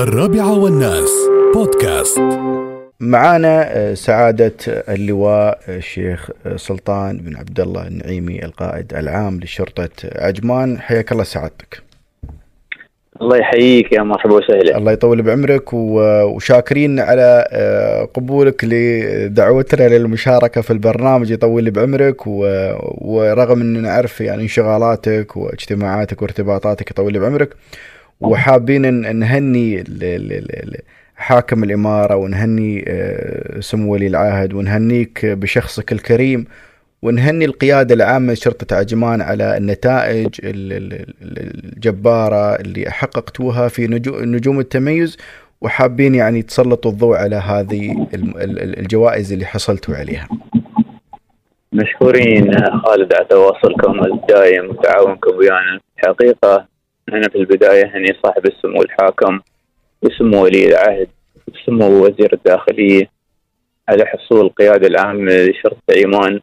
الرابعة والناس. بودكاست. معانا آه، سعادة اللواء الشيخ سلطان بن عبد الله النعيمي القائد العام لشرطة عجمان. حياك الله سعادتك. الله يحييك يا مرحبا وسهلا. الله يطول بعمرك وشاكرين على آه، قبولك لدعوتنا للمشاركة في البرنامج يطول بعمرك ورغم أن نعرف يعني انشغالاتك واجتماعاتك وارتباطاتك يطول بعمرك وحابين ان نهني ال- ال- ال- ال- حاكم الإمارة ونهني آه، سمو ولي العهد ونهنيك بشخصك الكريم ونهني القيادة العامة لشرطة عجمان على النتائج ال- ال- ال- الجبارة اللي حققتوها في نجو- نجوم التميز وحابين يعني تسلطوا الضوء على هذه الم- ال- ال- الجوائز اللي حصلتوا عليها. مشكورين خالد على تواصلكم الدائم وتعاونكم ويانا. حقيقة أنا في البداية هني صاحب السمو الحاكم وسمو ولي العهد وسمو وزير الداخلية على حصول القيادة العامة لشرطة عمان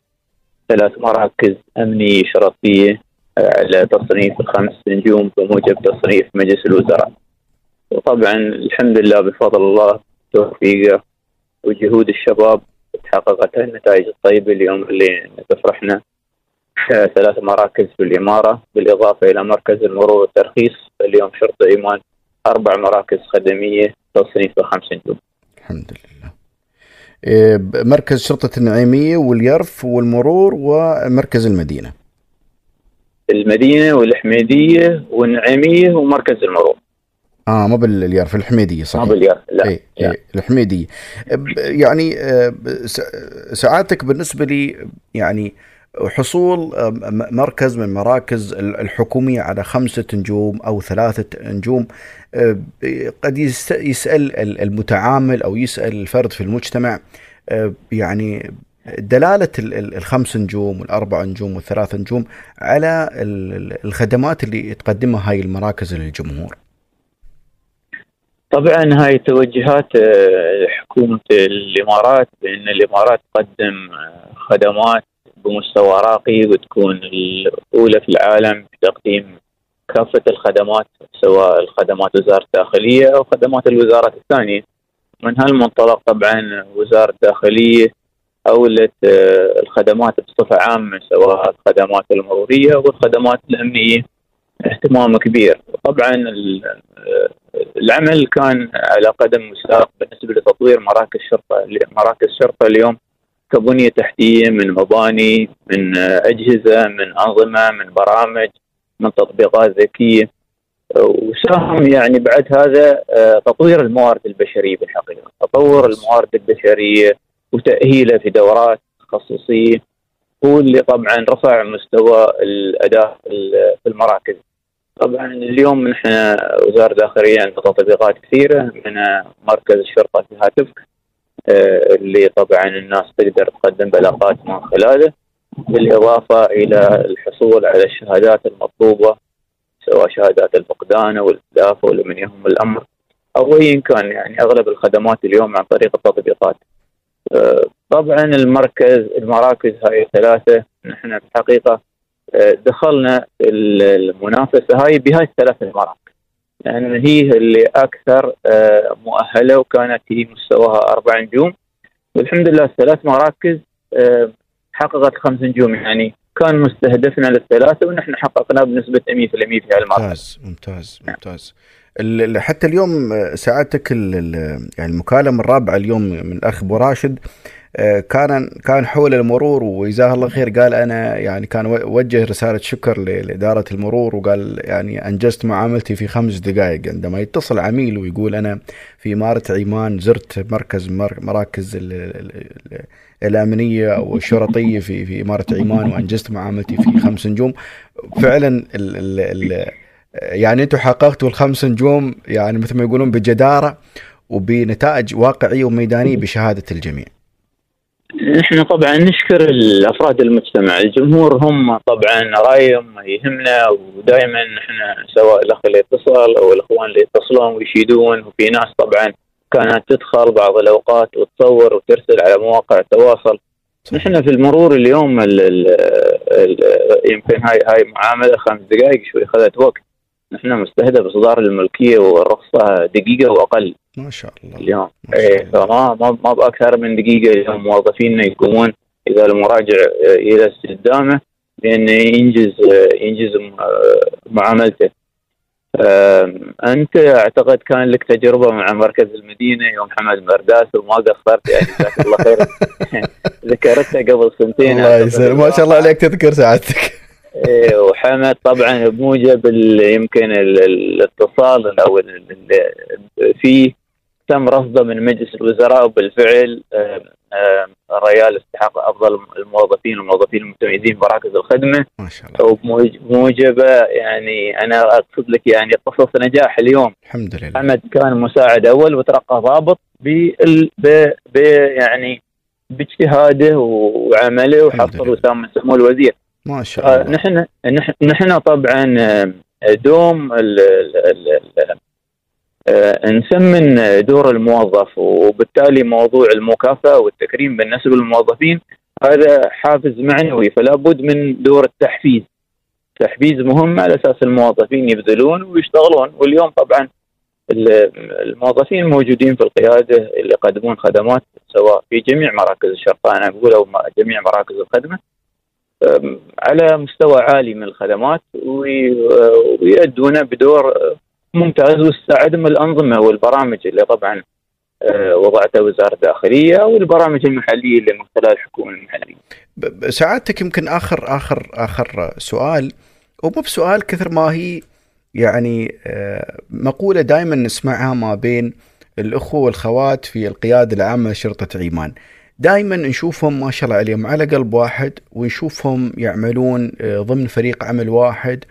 ثلاث مراكز أمنية شرطية على تصنيف الخمس نجوم بموجب تصنيف مجلس الوزراء. وطبعا الحمد لله بفضل الله توفيقه وجهود الشباب تحققت النتائج الطيبة اليوم اللي تفرحنا. ثلاث مراكز في الإمارة بالإضافة إلى مركز المرور والترخيص اليوم شرطة إيمان أربع مراكز خدمية تصنيف خمس نجوم. الحمد لله. إيه، مركز شرطة النعيمية واليرف والمرور ومركز المدينة. المدينة والحميدية والنعيمية ومركز المرور. آه ما باليرف الحميدية ما صحيح باليار لا اي لا. اي الحميدية. ب- يعني س- سعادتك بالنسبة لي يعني حصول آه، مركز من مراكز ال- الحكومية على خمسة نجوم أو ثلاثة نجوم آه، قد يسأل ال- المتعامل أو يسأل الفرد في المجتمع آه، يعني دلالة ال- ال- الخمس نجوم والأربع نجوم والثلاث نجوم على ال- ال- الخدمات اللي تقدمها هاي المراكز للجمهور. طبعا هاي توجهات حكومة الإمارات بأن الإمارات تقدم خدمات بمستوى راقي وتكون الأولى في العالم في تقديم كافة الخدمات سواء الخدمات وزارة الداخلية أو خدمات الوزارات الثانية. من هالمنطلق طبعا وزارة الداخلية أولت آه، الخدمات بصفة عامة سواء الخدمات المرورية والخدمات الأمنية. اهتمام كبير. طبعا آه، العمل كان على قدم وساق بالنسبة لتطوير مراكز شرطة مراكز شرطة اليوم كبنية تحتية من مباني من أجهزة من أنظمة من برامج من تطبيقات ذكية. آه، وساهم يعني بعد هذا آه، تطوير الموارد البشرية بالحقيقة. تطور الموارد البشرية وتأهيله في دورات تخصصية هو اللي طبعا رفع مستوى الأداء في المراكز. طبعا اليوم نحن وزارة الداخلية عندنا تطبيقات كثيرة منها مركز الشرطة في هاتفك اللي طبعا الناس تقدر تقدم بلاغات من خلاله بالإضافة إلى الحصول على الشهادات المطلوبة سواء شهادات الفقدان أو الاتلاف أو لمن يهم الأمر أو ايا كان يعني أغلب الخدمات اليوم عن طريق التطبيقات. آه، طبعا المركز المراكز هاي الثلاثة نحن الحقيقة آه، دخلنا ال- المنافسة هاي بهاي الثلاث المراكز لأن هي اللي أكثر آه، مؤهلة وكانت هي مستواها أربع نجوم والحمد لله الثلاث مراكز آه، حققت خمس نجوم يعني كان مستهدفنا للثلاثة ونحن حققناه بنسبة 100% في هالمركز ممتاز ممتاز ممتاز. حتى اليوم آه، سعادتك يعني المكالمة الرابعة اليوم من الاخ أبو راشد. كان كان حول المرور وجزاه الله خير قال أنا يعني كان وجه رسالة شكر لإدارة المرور وقال يعني أنجزت معاملتي في خمس دقائق عندما يتصل عميل ويقول أنا في إمارة عمان زرت مركز مر- مراكز ال- ال- ال- الأمنية أو الشرطية في في إمارة عمان وأنجزت معاملتي في خمس نجوم فعلا ال ال ال يعني أنتم حققتوا الخمس نجوم يعني مثل ما يقولون بجدارة وبنتائج واقعية وميدانية بشهادة الجميع. نحن طبعا نشكر الأفراد المجتمع، الجمهور هم طبعا رايهم يهمنا ودائما نحن سواء الأخ اللي يتصل أو الأخوان اللي يتصلون ويشيدون. وفي ناس طبعا كانت تدخل بعض الأوقات وتصور وترسل على مواقع التواصل. نحن في المرور اليوم ال ال ال يمكن هاي هاي معاملة خمس دقائق شوي اخذت وقت. نحن مستهدف اصدار الملكية والرخصه دقيقة وأقل. ما شاء الله. اليوم. إيه الله. فما ما ما باكثر من دقيقة اليوم موظفينا يقومون إذا المراجع إلى استخدامه بانه ينجز ينجز آه، معاملته. أنت أعتقد كان لك تجربة مع مركز المدينة يوم حمد مرداس وما قصرت يعني جزاك الله خير. ذكرتها قبل سنتين. الله يسلمك. ما شاء الله عليك تذكر سعادتك. إيه، وحمد طبعا بموجب يمكن ال- ال- الاتصال أو فيه تم رفضه من مجلس الوزراء وبالفعل الريال استحق أفضل الموظفين والموظفين المتميزين بمراكز الخدمة. ما شاء الله. وبموجبه يعني أنا أقصد لك يعني قصص نجاح اليوم. الحمد لله. حمد كان مساعد أول وترقى ضابط بال ب يعني باجتهاده وعمله وحصل. وسام سمو الوزير. ما شاء آه، الله. نحن نحن طبعا دوم ال ال ال آه، نسمن دور الموظف وبالتالي موضوع المكافأة والتكريم بالنسبة للموظفين هذا حافز معنوي فلا بد من دور التحفيز. تحفيز مهم على أساس الموظفين يبذلون ويشتغلون واليوم طبعا ال- الموظفين الموجودين في القيادة اللي يقدمون خدمات سواء في جميع مراكز الشرطة أنا أقول أو جميع مراكز الخدمة. على مستوى عالي من الخدمات وي- ويؤدون بدور ممتاز ويساعدهم الأنظمة والبرامج اللي طبعا أه، وضعتها وزارة الداخلية والبرامج المحلية اللي من خلال الحكومة المحلية. سعادتك يمكن آخر آخر آخر سؤال ومو بسؤال كثر ما هي يعني آه، مقولة دائما نسمعها ما بين الأخوة والخوات في القيادة العامة لشرطة عمان. دائما نشوفهم ما شاء الله عليهم على قلب واحد ونشوفهم يعملون آه، ضمن فريق عمل واحد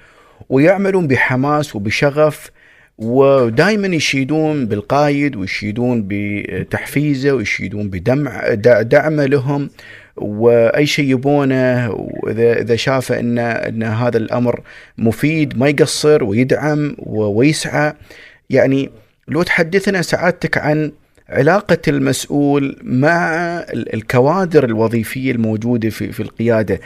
ويعملون بحماس وبشغف ودائما يشيدون بالقايد ويشيدون بتحفيزه ويشيدون بدمع دع- دعمه لهم. وأي شيء يبونه واذا إذا شافه ان إن هذا الأمر مفيد ما يقصر ويدعم ويسعى. يعني لو تحدثنا سعادتك عن علاقة المسؤول مع ال- الكوادر الوظيفية الموجودة في في القيادة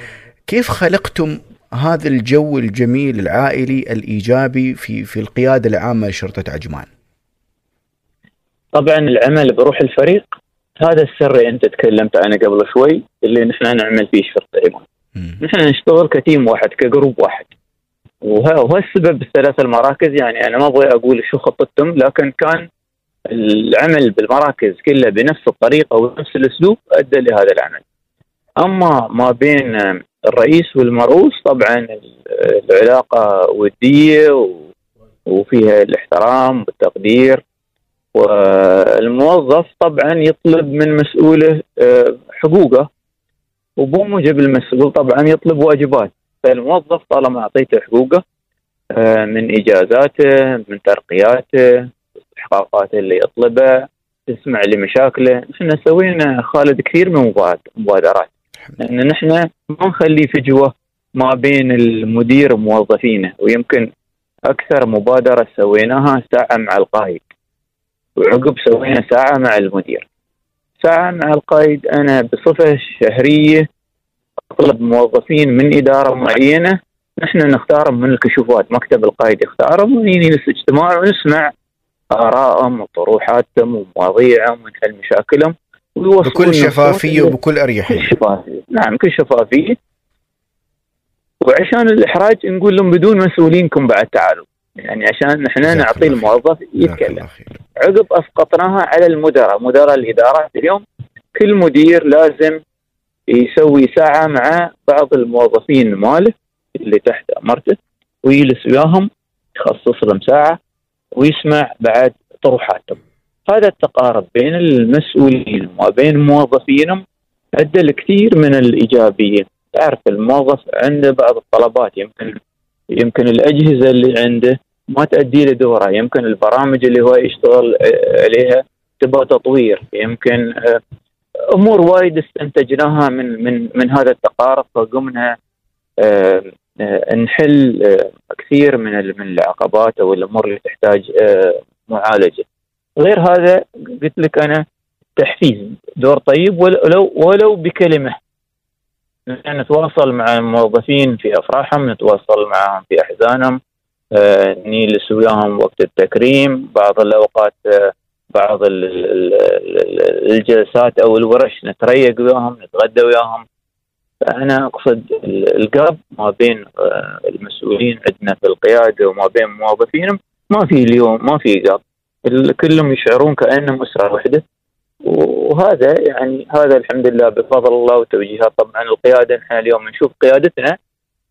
كيف خلقتم هذا الجو الجميل العائلي الإيجابي في في القيادة العامة لشرطة عجمان طبعا العمل بروح الفريق هذا السر اللي أنت تكلمت عنه قبل شوي اللي نحن نعمل فيه شرطة عمان. نحن نشتغل كتيم واحد كجروب واحد وه- وهو السبب بالثلاث المراكز يعني أنا ما أبغى أقول شو خطتهم لكن كان العمل بالمراكز كلها بنفس الطريقة ونفس الأسلوب أدى لهذا العمل. أما ما بين الرئيس والمرؤوس طبعا ال- العلاقة ودية وفيها الاحترام والتقدير. والموظف طبعا يطلب من مسؤوله آه، حقوقه وبموجب المسؤول طبعا يطلب واجبات. فالموظف طالما أعطيته حقوقه آه، من إجازاته من ترقياته استحقاقاته اللي يطلبها تسمع لمشاكله. إحنا سوينا خالد كثير من مباد- مبادرات. لأن نحن ما نخلي فجوه ما بين المدير وموظفينه ويمكن أكثر مبادرة سويناها ساعة مع القائد وعقب سوينا ساعة مع المدير. ساعة مع القائد أنا بصفة شهرية أطلب موظفين من إدارة معينة نحن نختارهم من الكشوفات مكتب القائد يختارهم ونجلس اجتماع ونسمع آرائهم وطروحاتهم ومواضيعهم ونحل مشاكلهم. بكل شفافية وبكل بكل أريحية شفافية. نعم كل شفافية. وعشان الإحراج نقول لهم بدون مسؤولينكم بعد تعالوا. يعني عشان نحن جزاك نعطي. الموظف يتكلم. عقب أسقطناها على المدراء. مدراء الإدارات اليوم كل مدير لازم يسوي ساعة مع بعض الموظفين ماله اللي تحت أمرته ويجلس وياهم يخصص لهم ساعة ويسمع بعد طروحاتهم. هذا التقارب بين المسؤولين وبين موظفينهم أدى لكثير من الإيجابية. تعرف الموظف عنده بعض الطلبات يمكن يمكن الأجهزة اللي عنده ما تؤدي له دوره يمكن البرامج اللي هو يشتغل آه، عليها تبغى تطوير. يمكن آه، أمور وايد استنتجناها من من من هذا التقارب فقمنا آه، نحل كثير من من العقبات أو الأمور اللي تحتاج معالجة. غير هذا قلت لك أنا تحفيز دور طيب ولو ولو بكلمة. نتواصل مع الموظفين في أفراحهم نتواصل معهم في أحزانهم آه، نجلس وياهم وقت التكريم بعض الأوقات آه، بعض ال- ال- ال- الجلسات أو الورش نتريق وياهم نتغدى وياهم. فأنا أقصد ال- القرب ما بين آه، المسؤولين عندنا في القيادة وما بين موظفينهم ما في اليوم ما في ال- كلهم يشعرون كأنهم أسرة واحدة. وهذا يعني هذا الحمد لله بفضل الله وتوجيهات طبعا القيادة إحنا اليوم نشوف قيادتنا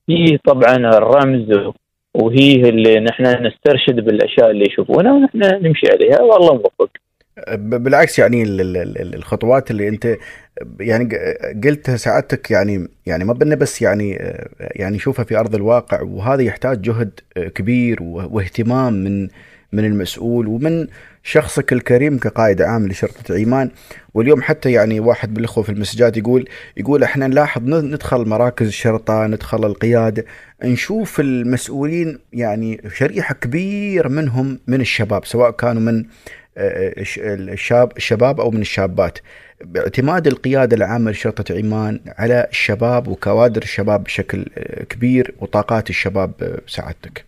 هي طبعا الرمز وهي اللي نحن نسترشد بالأشياء اللي يشوفونها ونحن نمشي عليها. والله موفق. بالعكس يعني ال- ال- ال- الخطوات اللي أنت يعني قلتها سعادتك يعني يعني ما بدنا بس يعني يعني نشوفها في أرض الواقع وهذا يحتاج جهد كبير واهتمام من من المسؤول ومن شخصك الكريم كقائد عام لشرطة عيمان واليوم حتى يعني واحد من الإخوة في المسجات يقول يقول إحنا نلاحظ ندخل مراكز الشرطة ندخل القيادة نشوف المسؤولين يعني شريحة كبير منهم من الشباب سواء كانوا من آه، الش- الشاب الشباب أو من الشابات باعتماد القيادة العامة لشرطة عمان على الشباب وكوادر الشباب بشكل آه، كبير وطاقات الشباب آه، سعادتك.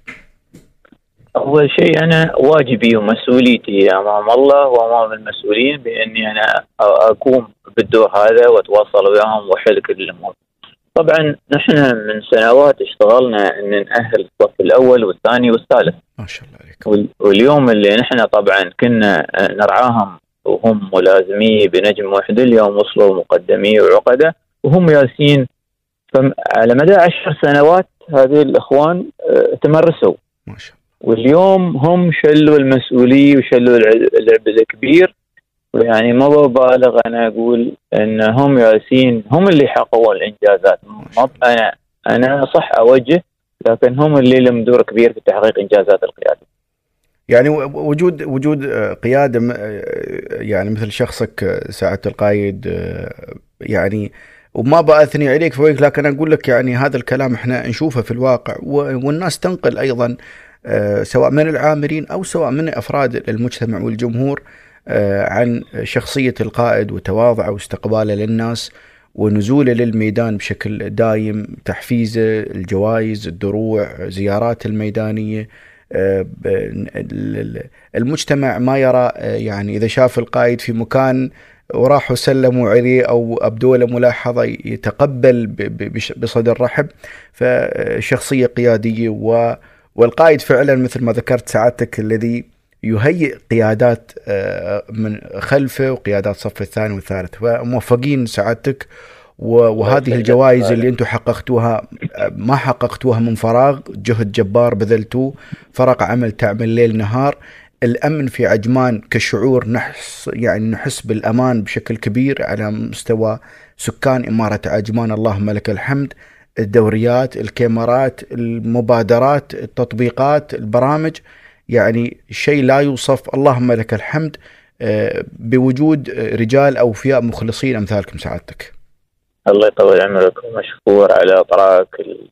أول شيء أنا واجبي ومسؤوليتي أمام الله وأمام المسؤولين بأني أنا أ- أقوم بالدور هذا وأتواصل وياهم وأحل كل الأمور. طبعا نحن من سنوات اشتغلنا إن نأهل الصف الأول والثاني والثالث. ما شاء الله عليك. وال- واليوم اللي نحن طبعا كنا نرعاهم وهم ملازمي بنجم واحد اليوم وصلوا مقدمي وعقدة وهم ياسين فعلى مدى عشر سنوات هذه الإخوان تمرسوا ما شاء الله. واليوم هم شلوا المسؤولية وشلوا الع- العبء الكبير. ويعني ما ببالغ أنا أقول ان هم ياسين هم اللي حققوا الإنجازات. أنا أنا صح أوجه لكن هم اللي لهم دور كبير في تحقيق إنجازات القيادة. يعني وجود وجود قيادة يعني مثل شخصك سعاده القايد يعني وما باثني عليك فوقك لكن أقول لك يعني هذا الكلام إحنا نشوفه في الواقع والناس تنقل أيضا سواء من العاملين أو سواء من أفراد المجتمع والجمهور آه، عن شخصية القائد وتواضعه واستقباله للناس ونزوله للميدان بشكل دايم تحفيزه الجوائز الدروع زيارات الميدانية. آه، المجتمع ما يرى آه، يعني إذا شاف القائد في مكان وراحوا سلموا عليه أو أبدوا له ملاحظة يتقبل بصدر رحب. فشخصية قيادية و والقائد فعلا مثل ما ذكرت سعادتك الذي يهيئ قيادات آه، من خلفه وقيادات صف الثاني والثالث. فموفقين سعادتك. وهذه. الجوائز اللي أنتم حققتوها آه، ما حققتوها من فراغ. جهد جبار بذلتوه. فرق عمل تعمل ليل نهار. الأمن في عجمان كشعور نحس يعني نحس بالأمان بشكل كبير على مستوى سكان إمارة عجمان. اللهم لك الحمد. الدوريات الكاميرات المبادرات التطبيقات البرامج يعني شيء لا يوصف اللهم لك الحمد آه، بوجود رجال أوفياء مخلصين أمثالكم سعادتك الله يطول عمرك ومشكور على طراك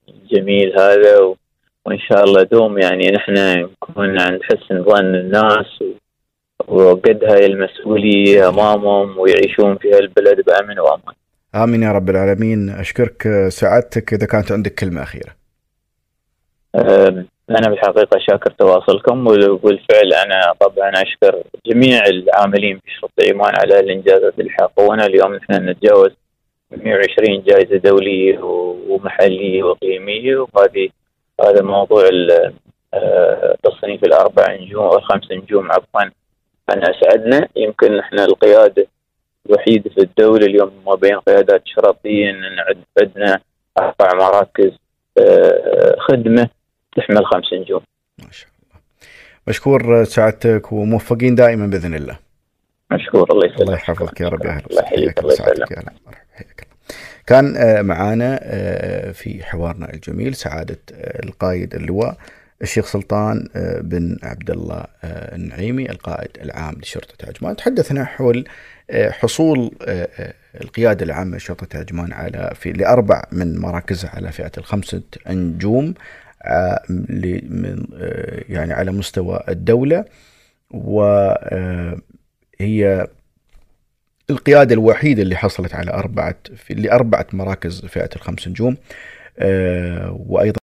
الجميل هذا و... وإن شاء الله دوم يعني نحن نكون عند حسن ظن الناس و... وقد هاي المسؤولية أمامهم ويعيشون في هالبلد بأمن وأمان. آمين يا رب العالمين. أشكرك آه، سعادتك إذا كانت عندك كلمة أخيرة. أم، أنا بالحقيقة شاكر تواصلكم وبالفعل أنا طبعا أشكر جميع العاملين في شرطة إيمان على الانجازات اللي حققونا اليوم نحن نتجاوز 120 جائزة دولية ومحلية واقليميه وهذه هذا موضوع ال- آه، الأربع نجوم أو الخمس نجوم عفوا أنا أسعدنا. يمكن نحن القيادة الوحيده في الدولة اليوم ما بين قيادات شرطيه إن عندنا أربع مراكز آه، خدمة تحمل خمس نجوم. ما شاء الله. مشكور سعادتك وموفقين دائما بإذن الله. مشكور الله يسلمك. الله يحفظك يا رب يا أهلا. الله يحييك الله يسلمك. يا حياك الله. كان آه، معانا آه، في حوارنا الجميل سعادة آه، القائد اللواء الشيخ سلطان آه، بن عبد الله آه، النعيمي القائد العام لشرطة عجمان. تحدثنا حول آه، حصول القيادة العامة لشرطة عجمان على في لأربع من مراكزها على فئة الخمسة نجوم يعني على مستوى الدولة. وهي القيادة الوحيدة اللي حصلت على أربعة لأربعة مراكز فئة الخمس نجوم وأيضا